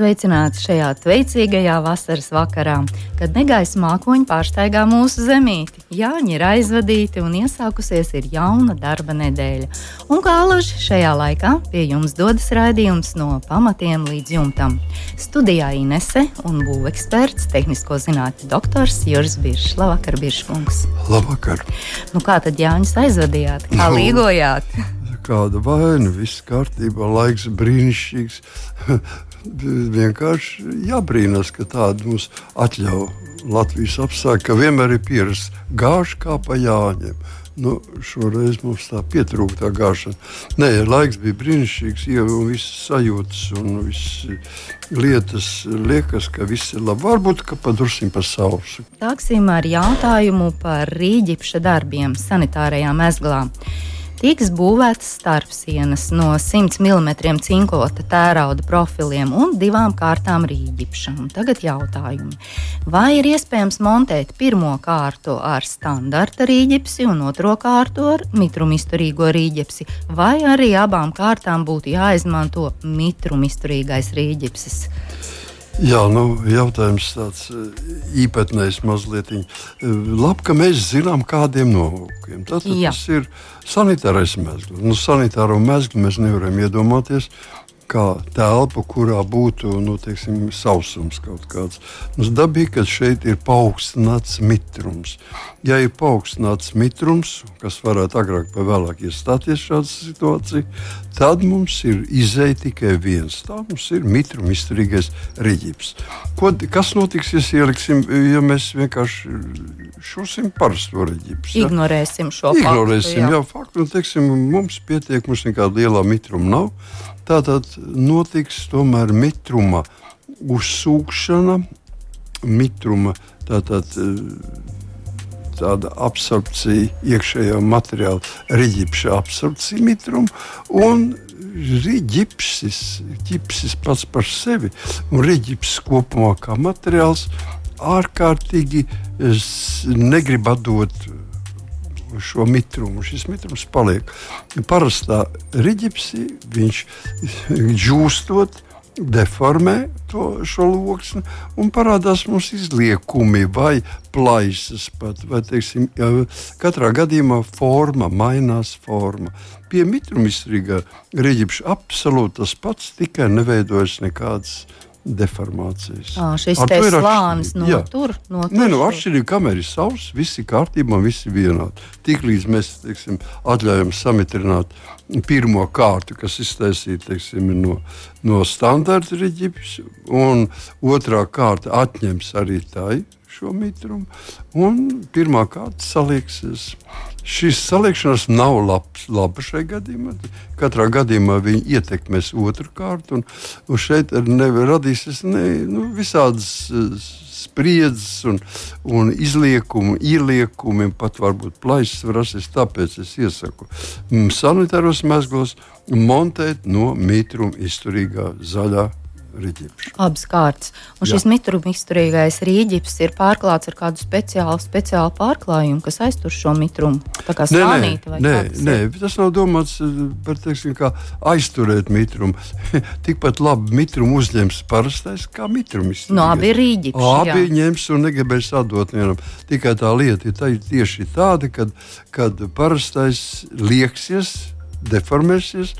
Sveicināti šajā veicīgajā vasaras vakarā, kad negaisa mākoņi pārsteigā mūsu zemīti. Jāņi ir aizvadīti un iesākusies ir jauna darba nedēļa. Un kā alaži šajā laikā pie jums dodas raidījums no pamatiem līdz jumtam. Studijā Inese un būveksperts, tehnisko zinātņu doktors Juris Biršs. Labvakar, Birškungs! Labvakar! Nu, kā tad Jāņus aizvadījāt? Kā nu, līgojāt? Kāda vaina, viss kārtībā, laiks brīnišķīgs vienkārši jābrīnās, ka tāda mums atļauj Latvijas apstākļi, ka vienmēr ir pierasts gāžs kā pa jāņem. Nu, šoreiz mums tā pietrūka tā gāšana. Nē, laiks bija brīnišķīgs, jau viss sajūtas un viss lietas liekas, ka viss ir labi. Varbūt, ka padursim pa sausu. Sāksim ar jautājumu par rīģipša darbiem sanitārajām mezglām tiks būvētas starpsienas no 100 mm cinkota tērauda profiliem un divām kārtām rīģipšām. Tagad jautājumi. Vai ir iespējams montēt pirmo kārtu ar standarta rīģipsi un otro kārtu ar mitrumisturīgo rīģipsi, vai arī abām kārtām būtu jāizmanto mitrumisturīgais rīģipsis? Jā, nu, jautājums tāds eh, īpatnējs mazliet. Eh, labi, ka mēs zinām, kādiem nolūkiem. Tad tas ir sanitārais mezgls. Nu, sanitāro mezglu mēs nevaram iedomāties kā telpu, kurā būtu nu, teiksim, sausums kaut kāds. Mums dabīgi, ka šeit ir paaugstināts mitrums. Ja ir paaugstināts mitrums, kas varētu agrāk vai vēlāk iestāties šāda situācija, tad mums ir izēja tikai viens. Tā mums ir mitruma izturīgais reģips. Ko, kas notiks, ja, ieliksim, ja mēs vienkārši šūsim parasto reģipu? Ja? Ignorēsim šo Ignorēsim, faktu. Jā, jā faktu un, teiksim, mums pietiek, mums nekāda lielā mitruma nav. Tātad notiks tomēr mitruma uzsūkšana, mitruma tātad, tāda absorpcija, iekšējā materiāla reģipša absorpcija mitruma un ģipsis, ģipsis pats par sevi un reģips kopumā kā materiāls ārkārtīgi negrib atdot šo mitrumu. Šis mitrums paliek. Parastā riģipsī viņš džūstot. Deformē to, šo lokusni un parādās mums izliekumi vai plaisas. Pat, vai, teiksim, katrā gadījumā forma mainās. Forma. Pie mitrumistrīgā reģipša absolūti tas pats, tikai neveidojas nekādas uh, deformācijas. À, šis te slānis no jā. tur no Nē, nu, atšķirīgi, kamēr ir sauss, viss ir kārtībā, viss ir vienādi. Tiklīdz mēs teiksim, atļaujam samitrināt pirmo kārtu, kas iztaisīta no, no standarta reģipes, un otrā kārta atņems arī tai šo mitrumu, un pirmā kārta salieksies. Šis saliekšanās nav labs, laba šajā gadījumā. Katrā gadījumā viņi ietekmēs otru kārtu, un, un šeit radīsies ne, nu, visādas uh, spriedzes un, un izliekumu, ieliekumu, pat varbūt plaisas var rasties. Tāpēc es iesaku sanitāros mezglos montēt no mitruma izturīgā zaļā rīģips. Abas kārtas. Un Jā. šis mitruma izturīgais rīģips ir pārklāts ar kādu speciālu, speciālu pārklājumu, kas aiztur šo mitrumu. Tā kā slānīti vai nē, nē, tas nav domāts eh, par teiksim, aizturēt mitrumu. Tikpat labi mitrumu uzņems parastais kā mitrums. No abi ir rīģips. Abi jā. ņems un negribēs atdot vienam. Tikai tā lieta ir tā, tieši tāda, kad, kad parastais lieksies deformēsies.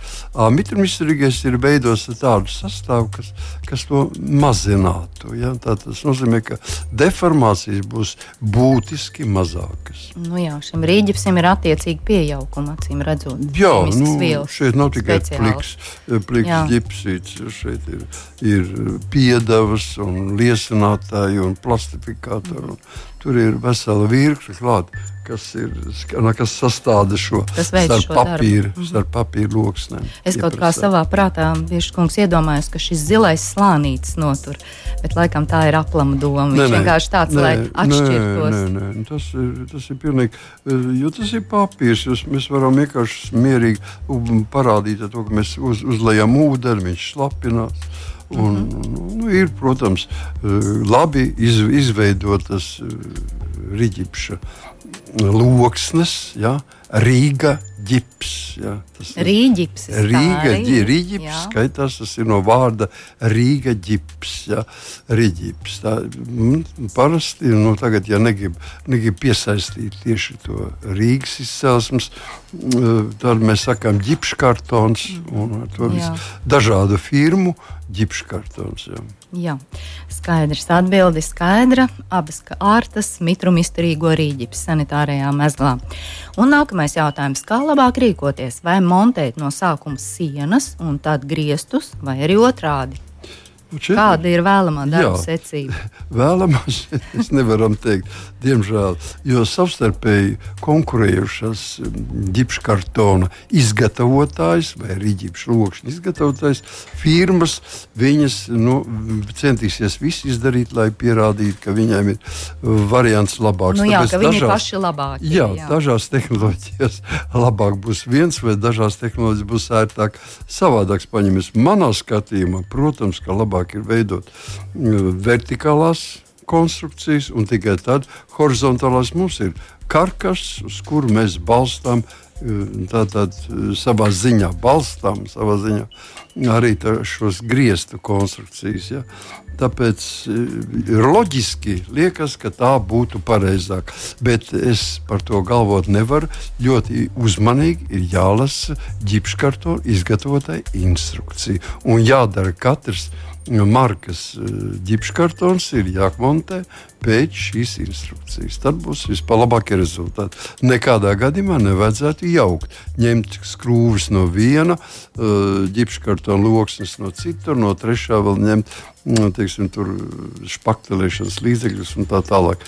Mitrumizturīgais ir veidos tādu sastāvu, kas, kas to mazinātu. Ja? Tā, tas nozīmē, ka deformācijas būs būtiski mazākas. Nu jā, šim rīģipsim ir attiecīgi piejaukuma, acīm redzot. Jā, nu, šeit nav tikai pliks, pliks ģipsīts, šeit ir, ir piedevas un liesinātāji un plastifikātori. Un tur ir vesela virkne klāta kas, ir, kas sastāda šo papīru, -hmm. starp papīru loksnēm. Es kaut kā savā prātā kungs iedomājos, ka šis zilais slānītis notur, bet laikam tā ir aplama doma. Viņš nē, vienkārši tāds, nē, lai atšķirtos. Nē, nē, nē. Tas, ir, tas ir pilnīgi, jo tas ir papīrs, jūs, mēs varam vienkārši mierīgi parādīt to, ka mēs uz, uzlējam ūdeni, viņš slapinās. Un, -hmm. nu, ir, protams, labi iz, izveidotas riģipša loksnes, ja, Rīga ģips. Ja, Rīģips. Rīga ģi, rīģips skaitās, tas ir no vārda Rīga ģips. Ja, rīģips. Tā, mm, parasti, nu, tagad, ja negrib, negrib piesaistīt tieši to Rīgas izcelsmes, mm, tad mēs sakām ģipškartons un to visu dažādu firmu ģipškartons. Ja. Jā, skaidrs. Atbildi skaidra. Abas kārtas mitrumu izturīgo rīģips sanitārajā mezglā. Un nākamais jautājums. Kā labāk rīkoties? Vai montēt no sākuma sienas un tad griestus, vai arī otrādi? Četri. Kāda ir vēlamā darba Jā, secība? Vēlamā mēs nevaram teikt, diemžēl, jo savstarpēji konkurējušas ģipškartona izgatavotājs vai arī ģipšlokšņa izgatavotājs firmas, viņas nu, centīsies visu izdarīt, lai pierādītu, ka viņiem ir variants labāks. Nu, jā, Tāpēc ka viņi dažās, paši labāki. Jā, jā, dažās tehnoloģijās labāk būs viens, vai dažās tehnoloģijās būs ērtāk savādāks paņemies. Manā skatījumā, protams, ka labāk labāk ir veidot mm, vertikālās konstrukcijas, un tikai tad horizontālās mums ir karkas, uz kuru mēs balstām. Mm, tātad mm, savā ziņā balstām, savā ziņā arī šos griestu konstrukcijas. Ja? Tāpēc ir loģiski, liekas, ka tā būtu pareizāk. Bet es par to galvot nevaru. Ļoti uzmanīgi ir jālasa ģipškartona izgatavotai instrukcija. Un jādara katrs markas eh, ģipškartons ir jāmontē pēc šīs instrukcijas. Tad būs vislabākie rezultāti. Nekādā gadījumā nevajadzētu jaukt. Ņemt skrūves no viena, eh, ģipškartona loksnes no citur, no trešā vēl ņemt nu, teiksim, špaktelēšanas līdzekļus un tā tālāk.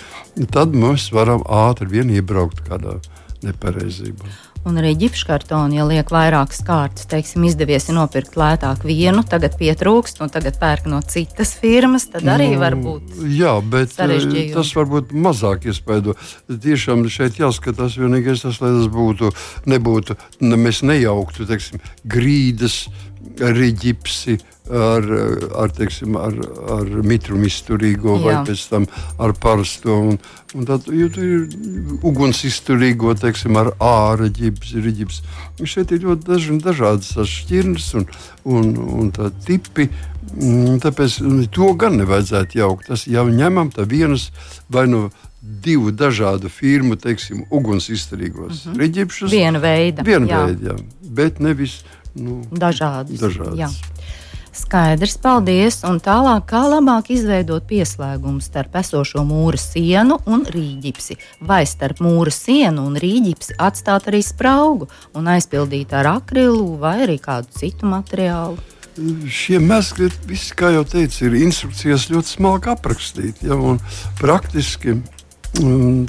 Tad mēs varam ātri vien iebraukt kādā nepareizībā. Un arī ģipškartoni, ja liek vairākas kārtas, teiksim, izdevies nopirkt lētāk vienu, tagad pietrūkst, un tagad pērk no citas firmas, tad arī nu, var būt. Jā, bet eh, tas varbūt mazāk iespaido. Tiešām šeit jāskatās vienīgais tas, lai tas būtu, nebūtu, ne, mēs nejauktu, teiksim, grīdas, arī ģipsi ar, ar, teiksim, ar, ar mitrumu izturīgo Jā. vai pēc tam ar parasto. Un, un tad ir uguns izturīgo, teiksim, ar ārā ģipsi, riģips. Šeit ir ļoti daži, dažādas šķirnes un, un, un tipi. Mm, tāpēc to gan nevajadzētu jaukt. Tas jau ņemam tā vienas vai no divu dažādu firmu, teiksim, uguns izturīgos mm -hmm. riģipšus. Viena veida. Viena jā. veida, jā. Bet nevis nu, dažādas. dažādas. Jā. Skaidrs, paldies. Un tālāk, kā labāk izveidot pieslēgumu starp esošo mūra sienu un rīģipsi, vai starp mūra sienu un rīģipsi atstāt arī spraugu un aizpildīt ar akrilu vai arī kādu citu materiālu. Šie visi, kā jau teicu, ir instrukcijās ļoti smalki aprakstīti. Ja, praktiski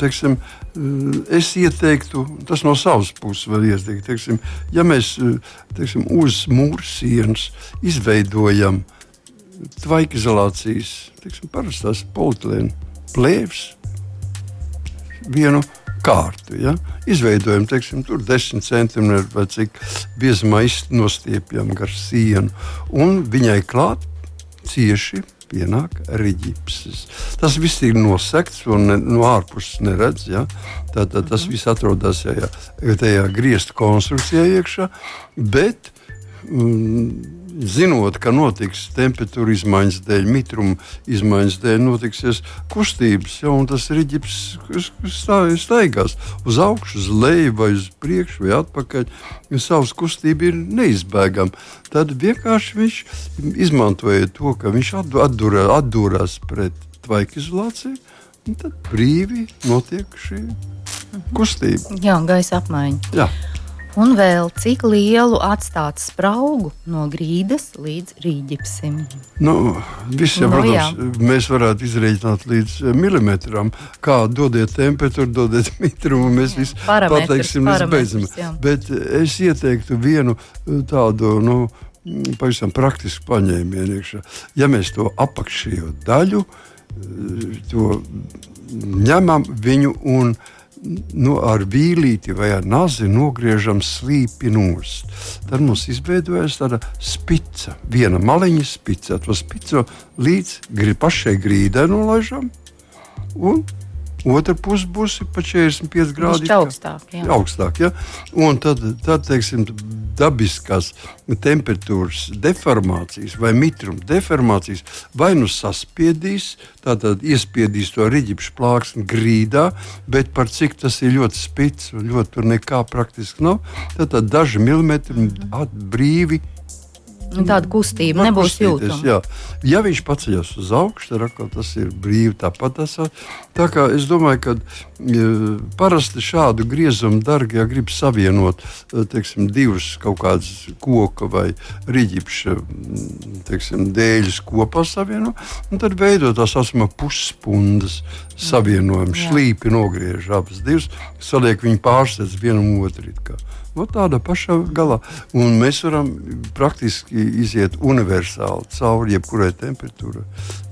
teiksim, Eh, es ieteiktu, tas no savas puses var ieteikt, teiksim, ja mēs eh, teiksim, uz mūrsienas izveidojam tvaikizolācijas, teiksim, parastās polietilēna plēves, vienu kārtu. Ja? Izveidojam, teiksim, tur 10 centimetru vai cik biezumā nostiepjam gar sienu, un viņai klāt cieši pienāk riģipsis. Tas viss ir nosegts un ne, no ārpuses neredz. Ja? Tad, tad tas mhm. viss atrodas tajā, tajā griezta konstrukcijā iekšā. Bet, mm, zinot, ka notiks temperatūra izmaiņas dēļ, mitruma izmaiņas dēļ, notiksies kustības, ja, tas riģips staigās uz augšu, uz leju, vai uz priekšu, vai atpakaļ. Savas kustība ir neizbēgama. Tad vienkārši viņš izmantoja to, ka viņš atdurā, atdūrās pret tvaika izolāciju, un tad brīvi notiek šī kustība. Jā, gaisa apmaiņa. Jā. Un vēl cik lielu atstāt spraugu no grīdas līdz rīģipsim? Nu, visiem, Nu, nu, protams, jā. mēs varētu izrēķināt līdz eh, milimetram, kā dodiet temperatūru, dodiet mitrumu, mēs visi Parametrus, pateiksim, līdz beidzam. jā. Bet eh, es ieteiktu vienu eh, tādu, nu, mm, pavisam praktisku paņēmienu iekšā. Ja mēs to apakšējo daļu, to ņemam viņu un nu, ar vīlīti vai ar nazi nogriežam slīpi nost. Tad mums izveidojas tāda spica, viena maliņa spica. To spico līdz pašai grīdai nolaižam. Un otra puse būs pa 45 grādi. Bišķi augstāk, jā. augstāk ja? Un tad, tad teiksim, dabiskās temperatūras deformācijas vai mitruma deformācijas vai nu saspiedīs, tātad iespiedīs to riģipšu plāksni grīdā, bet par cik tas ir ļoti spits un ļoti tur nekā praktiski nav, tad, daži milimetri brīvi Tāda kustība Var nebūs jūtama. Ja viņš paceļas uz augšu, tad atkal tas ir brīvi. Tāpat tas ir. Tā kā es domāju, ka e, parasti šādu griezumu darbu, ja grib savienot e, teiksim, divus kaut kādus koku vai rīķipša dēļus kopā savienot, tad veido tā saucamā pusspundas savienojumu. Slīpi nogriež abas divas, saliek viņu pārsteidz vienam otru. Nu, tāda paša galā. Un mēs varam praktiski iziet universāli cauri jebkurai temperatūrai,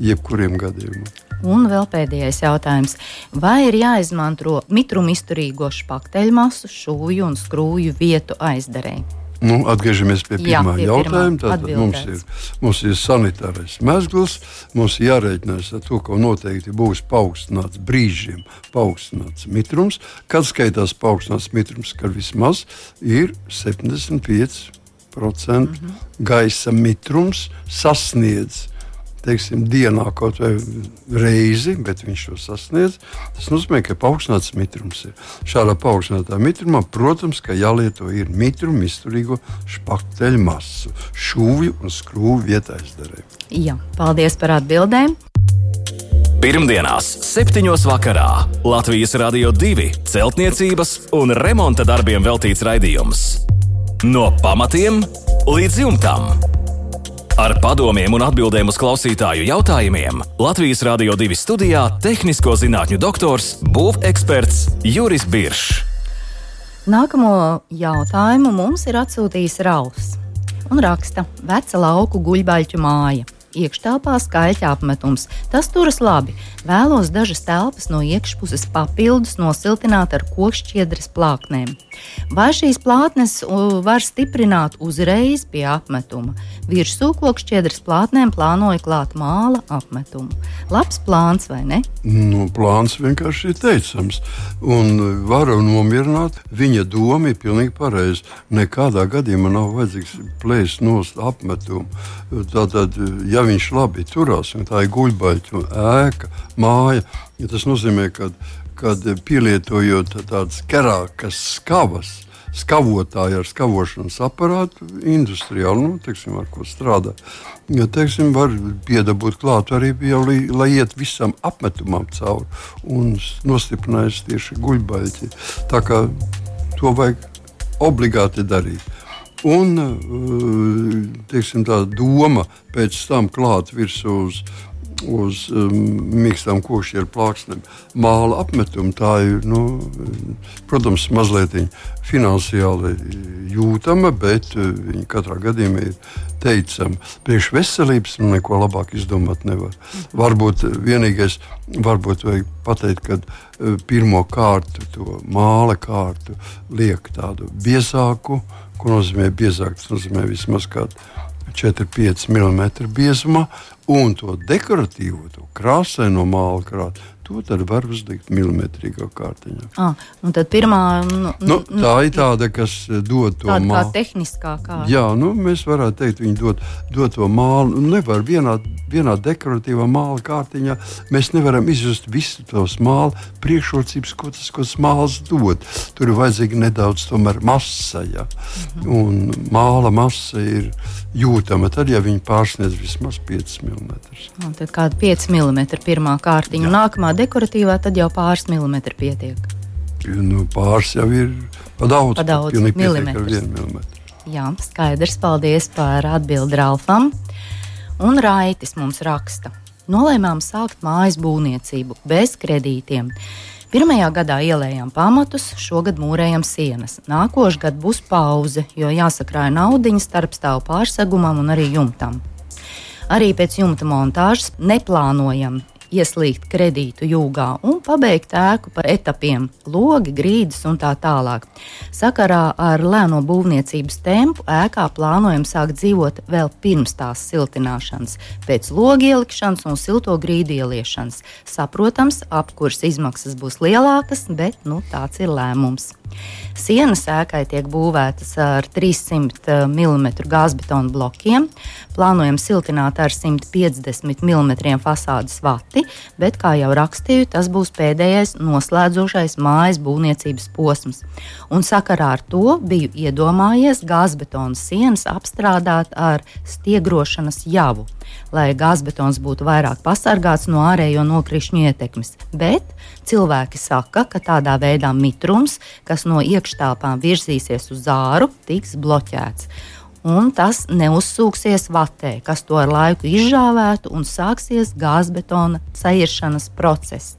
jebkuriem gadījumam. Un vēl pēdējais jautājums. Vai ir jāizmanto mitruma izturīgo špakteļmasu, šūju un skrūju vietu aizdarēji? Nu, atgriežamies pie Jā, pirmā pie jautājuma. Tātad mums ir, mums ir sanitārais mezgls, mums ir jārēķinās ar to, ka noteikti būs paaugstināts brīžiem, paaugstināts mitrums. Kad skaitās paaugstināts mitrums, kad vismaz ir 75% mm -hmm. gaisa mitrums sasniedz. Teiksim, dienā kaut vai reizi, bet viņš to sasniedz. Tas nozīmē, ka paaugstināts mitrums ir. Šādā paaugstinātā mitrumā, protams, ka jālieto ir mitruma izturīgo špakteļu masu, šūvju un skrūvju vietā izdarē. Jā, paldies par atbildēm. Pirmdienās, 7. vakarā Latvijas Rādio 2 celtniecības un remonta darbiem veltīts raidījums. No pamatiem līdz jumtam. Ar padomiem un atbildēm uz klausītāju jautājumiem Latvijas Rādio 2 studijā - tehnisko zinātņu doktors, būveksperts Juris Biršs. Nākamo jautājumu mums ir atsūtījis Rauls. Un raksta, veca lauku guļbaļķu māja. Iekštelpā skaļķa apmetums. Tas turas labi. Vēlos dažas telpas no iekšpuses papildus nosiltināt ar kokšķiedras plāknēm. Vai šīs plātnes var stiprināt uzreiz pie apmetuma? Virsū kokšķiedras plātnēm plānoja klāt māla apmetumu. Labs plāns vai ne? Nu, plāns vienkārši ir teicams. Un varu nomierināt, viņa doma ir pilnīgi pareiza. Nekādā gadījumā nav vajadzīgs plēst nost apmetumu. Tātad, ja viņš labi turās, un tā ir guļbaļķa ēka, māja, ja tas nozīmē, ka kad pielietojot tādas kerākas skavas, skavotāji ar skavošanas aparātu, industriāli, nu, teiksim, ar ko strādā. Ja, teiksim, var piedabūt klāt arī, jau, lai, lai iet visam apmetumam cauri un nostiprinājis tieši guļbaļķi. Tā kā to vajag obligāti darīt. Un eh, teiksim, tā doma pēc tam klāt virsū uz, uz um, mīkstām košiem plāksnēm, māla apmetumu. Tā ir, nu, protams, mazliet finansiāli jūtama, bet uh, viņa katrā gadījumā ir teicama. Priekš veselības neko labāk izdomāt nevar. Varbūt vienīgais, varbūt vajag pateikt, ka pirmo kārtu, to māla kārtu, liek tādu biezāku, ko nozīmē biezāk, tas nozīmē vismaz kādu 4-5 mm biezumā, un to dekoratīvo, to krāsaino māla krātu, to tad var uzlikt milimetrīgā kārtiņā. Ah, un tad pirmā nu, Nu, tā ir tāda, kas eh, dod to tāda kā mālu. tehniskā kārta. Jā, nu, mēs varētu teikt, viņi dod, dod to mālu. Nu, Nevar vienā, vienā dekoratīvā māla kārtiņā. Mēs nevaram izjust visu tos māla priekšrocības, ko tas ko tas māls dod. Tur ir vajadzīga nedaudz masa. Ja? Un māla masa ir jūtama tad, ja viņi pārsniedz vismaz 5 mm. Un Tad kāda 5 mm pirmā kārtiņa, un nākamā dekoratīvā, tad jau pāris milimetri pietiek. nu, pāris jau ir pa daudz. Pa daudz milimetrus. Jā, skaidrs. Paldies par atbildi Ralfam. Un Raitis mums raksta. Nolēmām sākt mājas būvniecību bez kredītiem. Pirmajā gadā ielējām pamatus, šogad mūrējam sienas. Nākošais gads būs pauze, jo jāsakrāja naudiņa starp stāvu pārsegumam un arī jumtam. Arī pēc jumta montāžas neplānojam ieslīgt kredītu jūgā un pabeigt ēku par etapiem, logi, grīdas un tā tālāk. Sakarā ar lēno būvniecības tempu ēkā plānojam sākt dzīvot vēl pirms tās siltināšanas, pēc logi ielikšanas un silto grīdu ieliešanas. Saprotams, apkurs izmaksas būs lielākas, bet nu, tāds ir lēmums. Sienas ēkai tiek būvētas ar 300 mm gāzbetona blokiem. Plānojam siltināt ar 150 mm fasādes vati, bet, kā jau rakstīju, tas būs pēdējais noslēdzošais mājas būvniecības posms. Un sakarā ar to biju iedomājies gāzbetona sienas apstrādāt ar stiegrošanas javu lai gāzbetons būtu vairāk pasargāts no ārējo nokrišņu ietekmes. Bet cilvēki saka, ka tādā veidā mitrums, kas no iekštelpām virzīsies uz āru, tiks bloķēts. Un tas neuzsūksies vatē, kas to ar laiku izžāvētu un sāksies gāzbetona cairšanas process.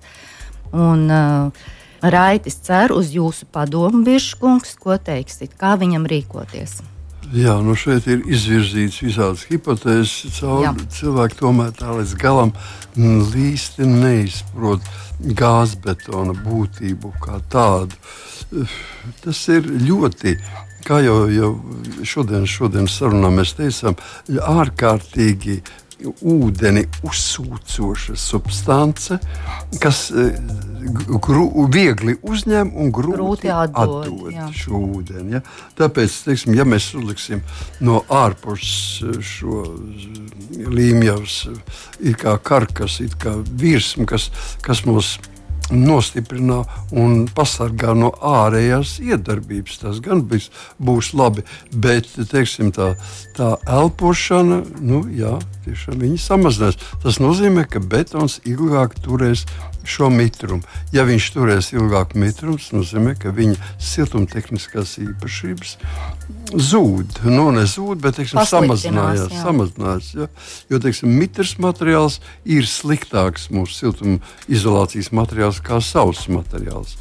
Un, uh, Raitis cer uz jūsu padomu, Biržkungs, ko teiksit, kā viņam rīkoties. Jā, nu šeit ir izvirzīts visādas hipotēzes. Cilvēki tomēr tā līdz galam īsti neizprot gāzbetona būtību kā tādu. Tas ir ļoti, kā jau, jau šodien, šodien sarunā mēs teicām, ārkārtīgi ūdeni uzsūcoša substance, kas eh, gru, viegli uzņem un grūti, grūti atdod, atdod jā. šo ūdeni. Ja? Tāpēc, teiksim, ja mēs uzliksim no ārpuses šo līmjavas, ir kā karkas, ir kā virsma, kas, kas mūs nostiprina un pasargā no ārējās iedarbības. Tas gan būs, būs labi, bet teiksim, tā, tā elpošana, nu, jā, tiešām viņi samazinās. Tas nozīmē, ka betons ilgāk turēs šo mitrumu. Ja viņš turēs ilgāk mitrumu, tas nozīmē, ka viņa siltumtehniskās īpašības zūd. Nu, nezūd, bet teiksim, samazinājās. Jā. samazinājās ja? Jo teiksim, mitrs materiāls ir sliktāks mūsu siltumizolācijas materiāls kā sauss materiāls.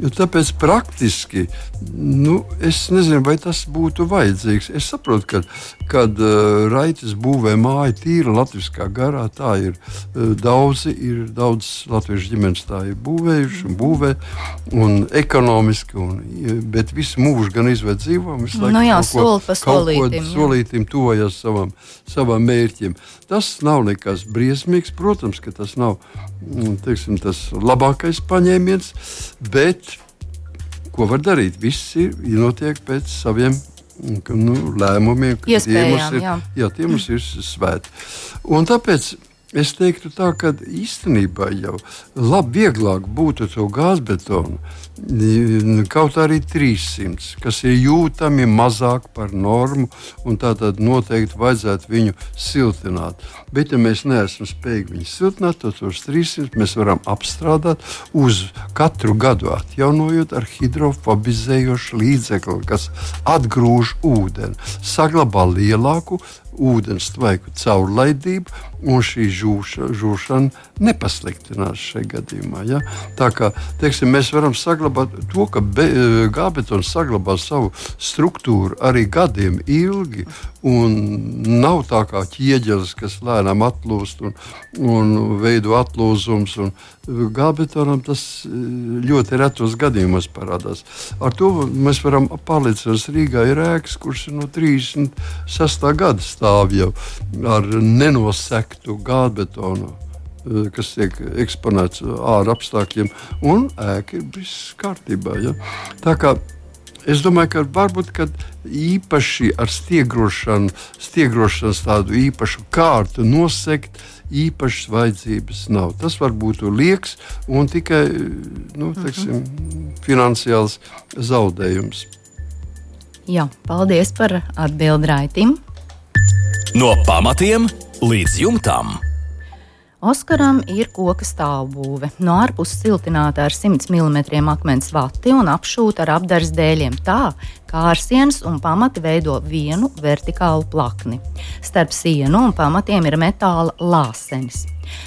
Jo tāpēc praktiski nu, es nezinu, vai tas būtu vajadzīgs. Es saprotu, ka kad uh, Raitas būvē māju tīra latviskā garā, tā ir uh, daudzi, ir daudz latviešu ģimenes tā ir būvējuši un būvē un ekonomiski, un, bet visu mūžu gan izved dzīvo. Nu, jā, soli pa solītim. Solītim tojas savam, savam mērķim. Tas nav nekas briesmīgs, protams, ka tas nav mm, teiksim, tas labākais paņēmiens, bet ko var darīt? Viss ir jānotiek pēc saviem nu, lēmumiem, ka tie mums ir, jā. Jā, tie mums ir svēti. Un tāpēc Es teiktu, tā, ka īstenībā jau labi, vieglāk būtu to gāzbetonu, kaut arī 300, kas ir jūtami mazāk par normu, un tātad noteikti vajadzētu viņu siltināt. Bet, ja mēs neesam spējīgi viņu siltināt, tad tos 300 mēs varam apstrādāt uz katru gadu atjaunojot ar hidrofobizējošu līdzekli, kas atgrūž ūdeni, saglabā lielāku ūdens tvaiku caurlaidību, un šī žūša, žūšana nepasliktinās šajā gadījumā. Ja? Tā kā teiksim, mēs varam saglabāt to, ka gābetons saglabā savu struktūru arī gadiem ilgi, un nav tā kā ķieģelis, kas lēnām atlūst un, un veido atlūzums. Gābetonam tas ļoti retos gadījumos parādās. Ar to mēs varam pārliecināties. Rīgā ir ēkas, kuras no 36. gada stāv jau ar nenosektu gābetonu eh, kas tiek eksponēts ārā apstākļiem, un ēka ir viss kārtībā. Ja? Tā kā Es domāju, ka varbūt īpaši ar stiegrošanu, stiegrošanas tādu īpašu kārtu nosegt, īpašas vajadzības nav. Tas var būt liekas un tikai nu, teiksim, finansiāls zaudējums. Jā, paldies par atbildi Raitim. No pamatiem līdz jumtam. Oskaram ir koka stāvbūve. No ārpuses siltināta ar 100 mm akmens vati un apšūta ar apdars dēļiem tā, ka ārsienas un pamati veido vienu vertikālu plakni. Starp sienu un pamatiem ir metāla lāsenis.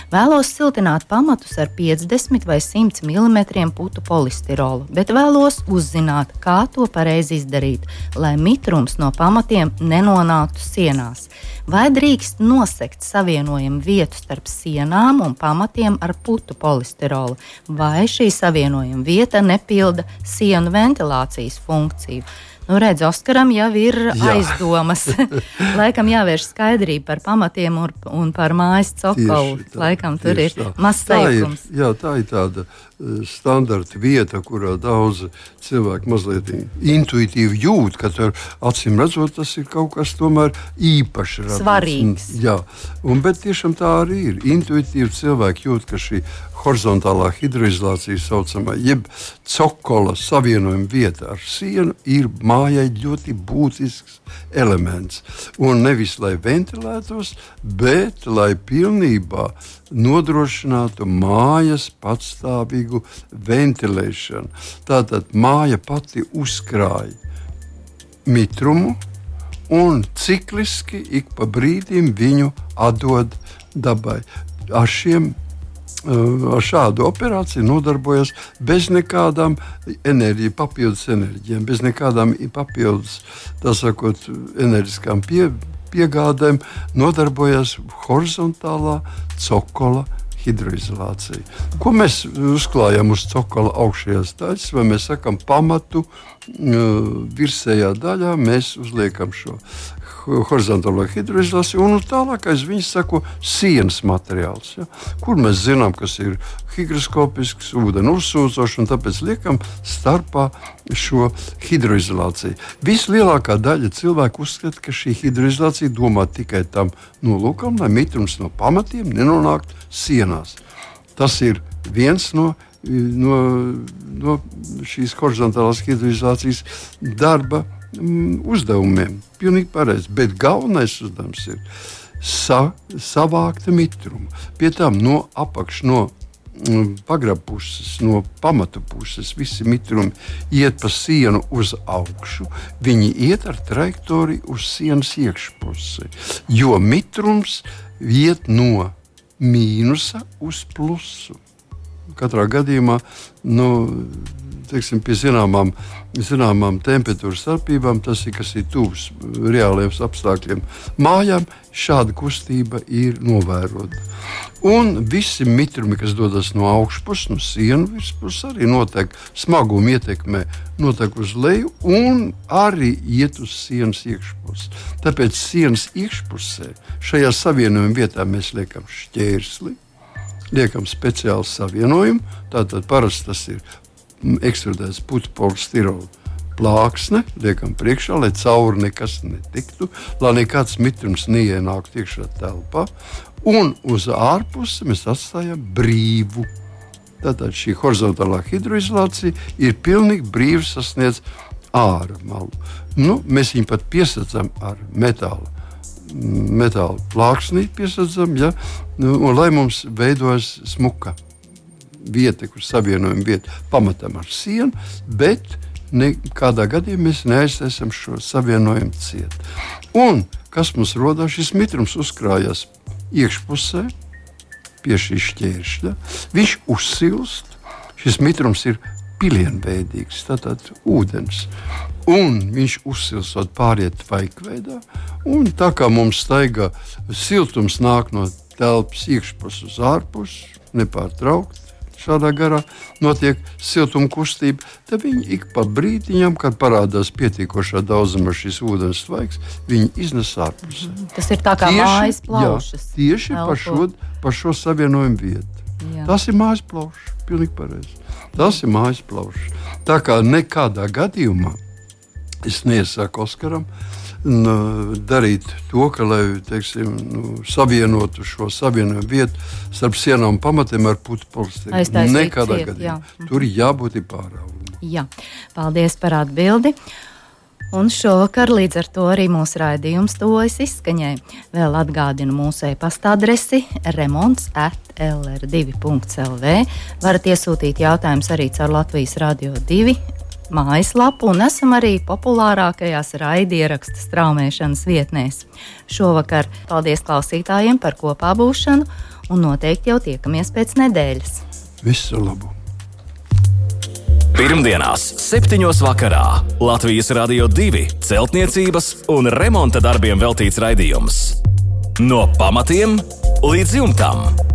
Vēlos siltināt pamatus ar 50 vai 100 mm putu polistirolu, bet vēlos uzzināt, kā to pareizi izdarīt, lai mitrums no pamatiem nenonāktu sienās vai drīkst nosegt savienojumu vietu starp sienām un pamatiem ar putu polistirolu, vai šī savienojuma vieta nepilda sienu ventilācijas funkciju. Nu, redz, Oskaram jau ir Jā. aizdomas. Laikam jāvērš skaidrība par pamatiem un, un par mājas cokolu. Laikam tur ir mazs teikums. Jā, tā ir tāda uh, standarta vieta, kurā daudz cilvēku mazliet intuitīvi jūt, ka tur acīm redzot, tas ir kaut kas tomēr īpašs. Svarīgs. Un, jā, un, bet tiešām tā arī ir. Intuitīvi cilvēki jūt, ka šī horizontālā hidroizolācija, saucamā, jeb cokola savienojuma vieta ar sienu, ir mājai ļoti būtisks elements. Un nevis lai ventilētos, bet lai pilnībā nodrošinātu mājas patstāvīgu ventilēšanu. Tātad māja pati uzkrāja mitrumu un cikliski ik pa brīdim viņu atdod dabai. Ar šiem ar šādu operāciju nodarbojas bez nekādām enerģiju, papildus enerģijām, bez nekādām papildus sakot, enerģiskām pie, piegādēm, nodarbojas horizontālā cokola hidroizolācija. Ko mēs uzklājam uz cokola augšējās daļas, vai mēs sakām pamatu virsējā daļā, mēs uzliekam šo horizontālo hidroizolāciju, un tālāk aiz viņas sako sienas materiāls. Ja? Kur mēs zinām, kas ir higroskopisks, ūdeni uzsūcošs, un tāpēc liekam starpā šo hidroizolāciju. Vislielākā daļa cilvēku uzskata, ka šī hidroizolācija domā tikai tam nolūkam, lai mitrums no pamatiem nenonāktu sienās. Tas ir viens no no, no šīs horizontālās hidroizolācijas darba uzdevumiem. Pilnīgi pareizi. Bet galvenais uzdevums ir sa, savākt mitrumu. Pie tam no apakšas, no mm, pagraba puses, no pamata puses, visi mitrumi iet pa sienu uz augšu. Viņi iet ar trajektoriju uz sienas iekšpusi. Jo mitrums iet no mīnusa uz plusu. Katrā gadījumā nu, teiksim, pie zināmām, zināmām temperatūras starpībām, tas ir kas ir tuvs reāliem apstākļiem. Mājām šāda kustība ir novērota. Un visi mitrumi, kas dodas no augšpuses, no sienas virspuses, arī notiek smaguma ietekmē, notiek uz leju un arī iet uz sienas iekšpusi. Tāpēc sienas iekšpusē šajā savienojuma vietā mēs liekam šķērsli liekam speciālu savienojumu. Tātad parasti tas ir ekstrudēts putekļu plāksne, liekam priekšā, lai cauri nekas netiktu, lai nekāds mitrums neienāktu iekšā telpā. Un uz ārpusi mēs atstājam brīvu. Tātad šī horizontālā hidroizolācija ir pilnīgi brīvi sasniedz ārā malu. Nu, mēs viņu pat piesakām ar metālu. Metāla plāksnī piesakām, ja, nu, lai mums veidojas smuka vieta, kur savienojuma vieta pamatam ar sienu, bet nekādā gadījumā mēs neaizsēsim šo savienojumu ciet. Un kas mums radās, šis mitrums uzkrājas iekšpusē, pie šī šķēršļa. Viņš uzsilst, šis mitrums ir pilienveidīgs, tātad ūdens. Un viņš uzsilstot pāriet vaikveidā, un tā kā mums staigā siltums nāk no telpas iekšpuses uz ārpusi, nepārtraukti šādā garā notiek siltuma kustība, tad viņi ik pa brīdiņam, kad parādās pietiekošā daudzumā šis ūdens tvaiks, viņi iznes ārpusē. Tas ir tā kā tieši, mājas plaušas. Jā, tieši par šo, par šo savienojumu vietu. Jā. Tas ir mājas plaušas, pilnīgi pareizi. Tas ir mājas plaušas. Tā kā nekādā gadījumā es neiesaku Oskaram nu, darīt to, ka, lai teiksim, nu, savienotu šo savienojumu vietu starp sienām un pamatiem ar putu polsteri. Nekādā gadījumā. Jā. Tur jābūt pārāvumam. Jā, paldies par atbildi. Un šovakar līdz ar to arī mūsu raidījums tuvojas izskaņai. Vēl atgādinu mūsu e-pasta adresi remonds at lr2.lv. Varat iesūtīt jautājumus arī caur Latvijas Radio 2 mājaslapu un esam arī populārākajās raidierakstu straumēšanas vietnēs. Šovakar paldies klausītājiem par kopā būšanu un noteikti jau tiekamies pēc nedēļas. Visu labu! Pirmdienās, 7. vakarā Latvijas Rādio 2 celtniecības un remonta darbiem veltīts raidījums. No pamatiem līdz jumtam!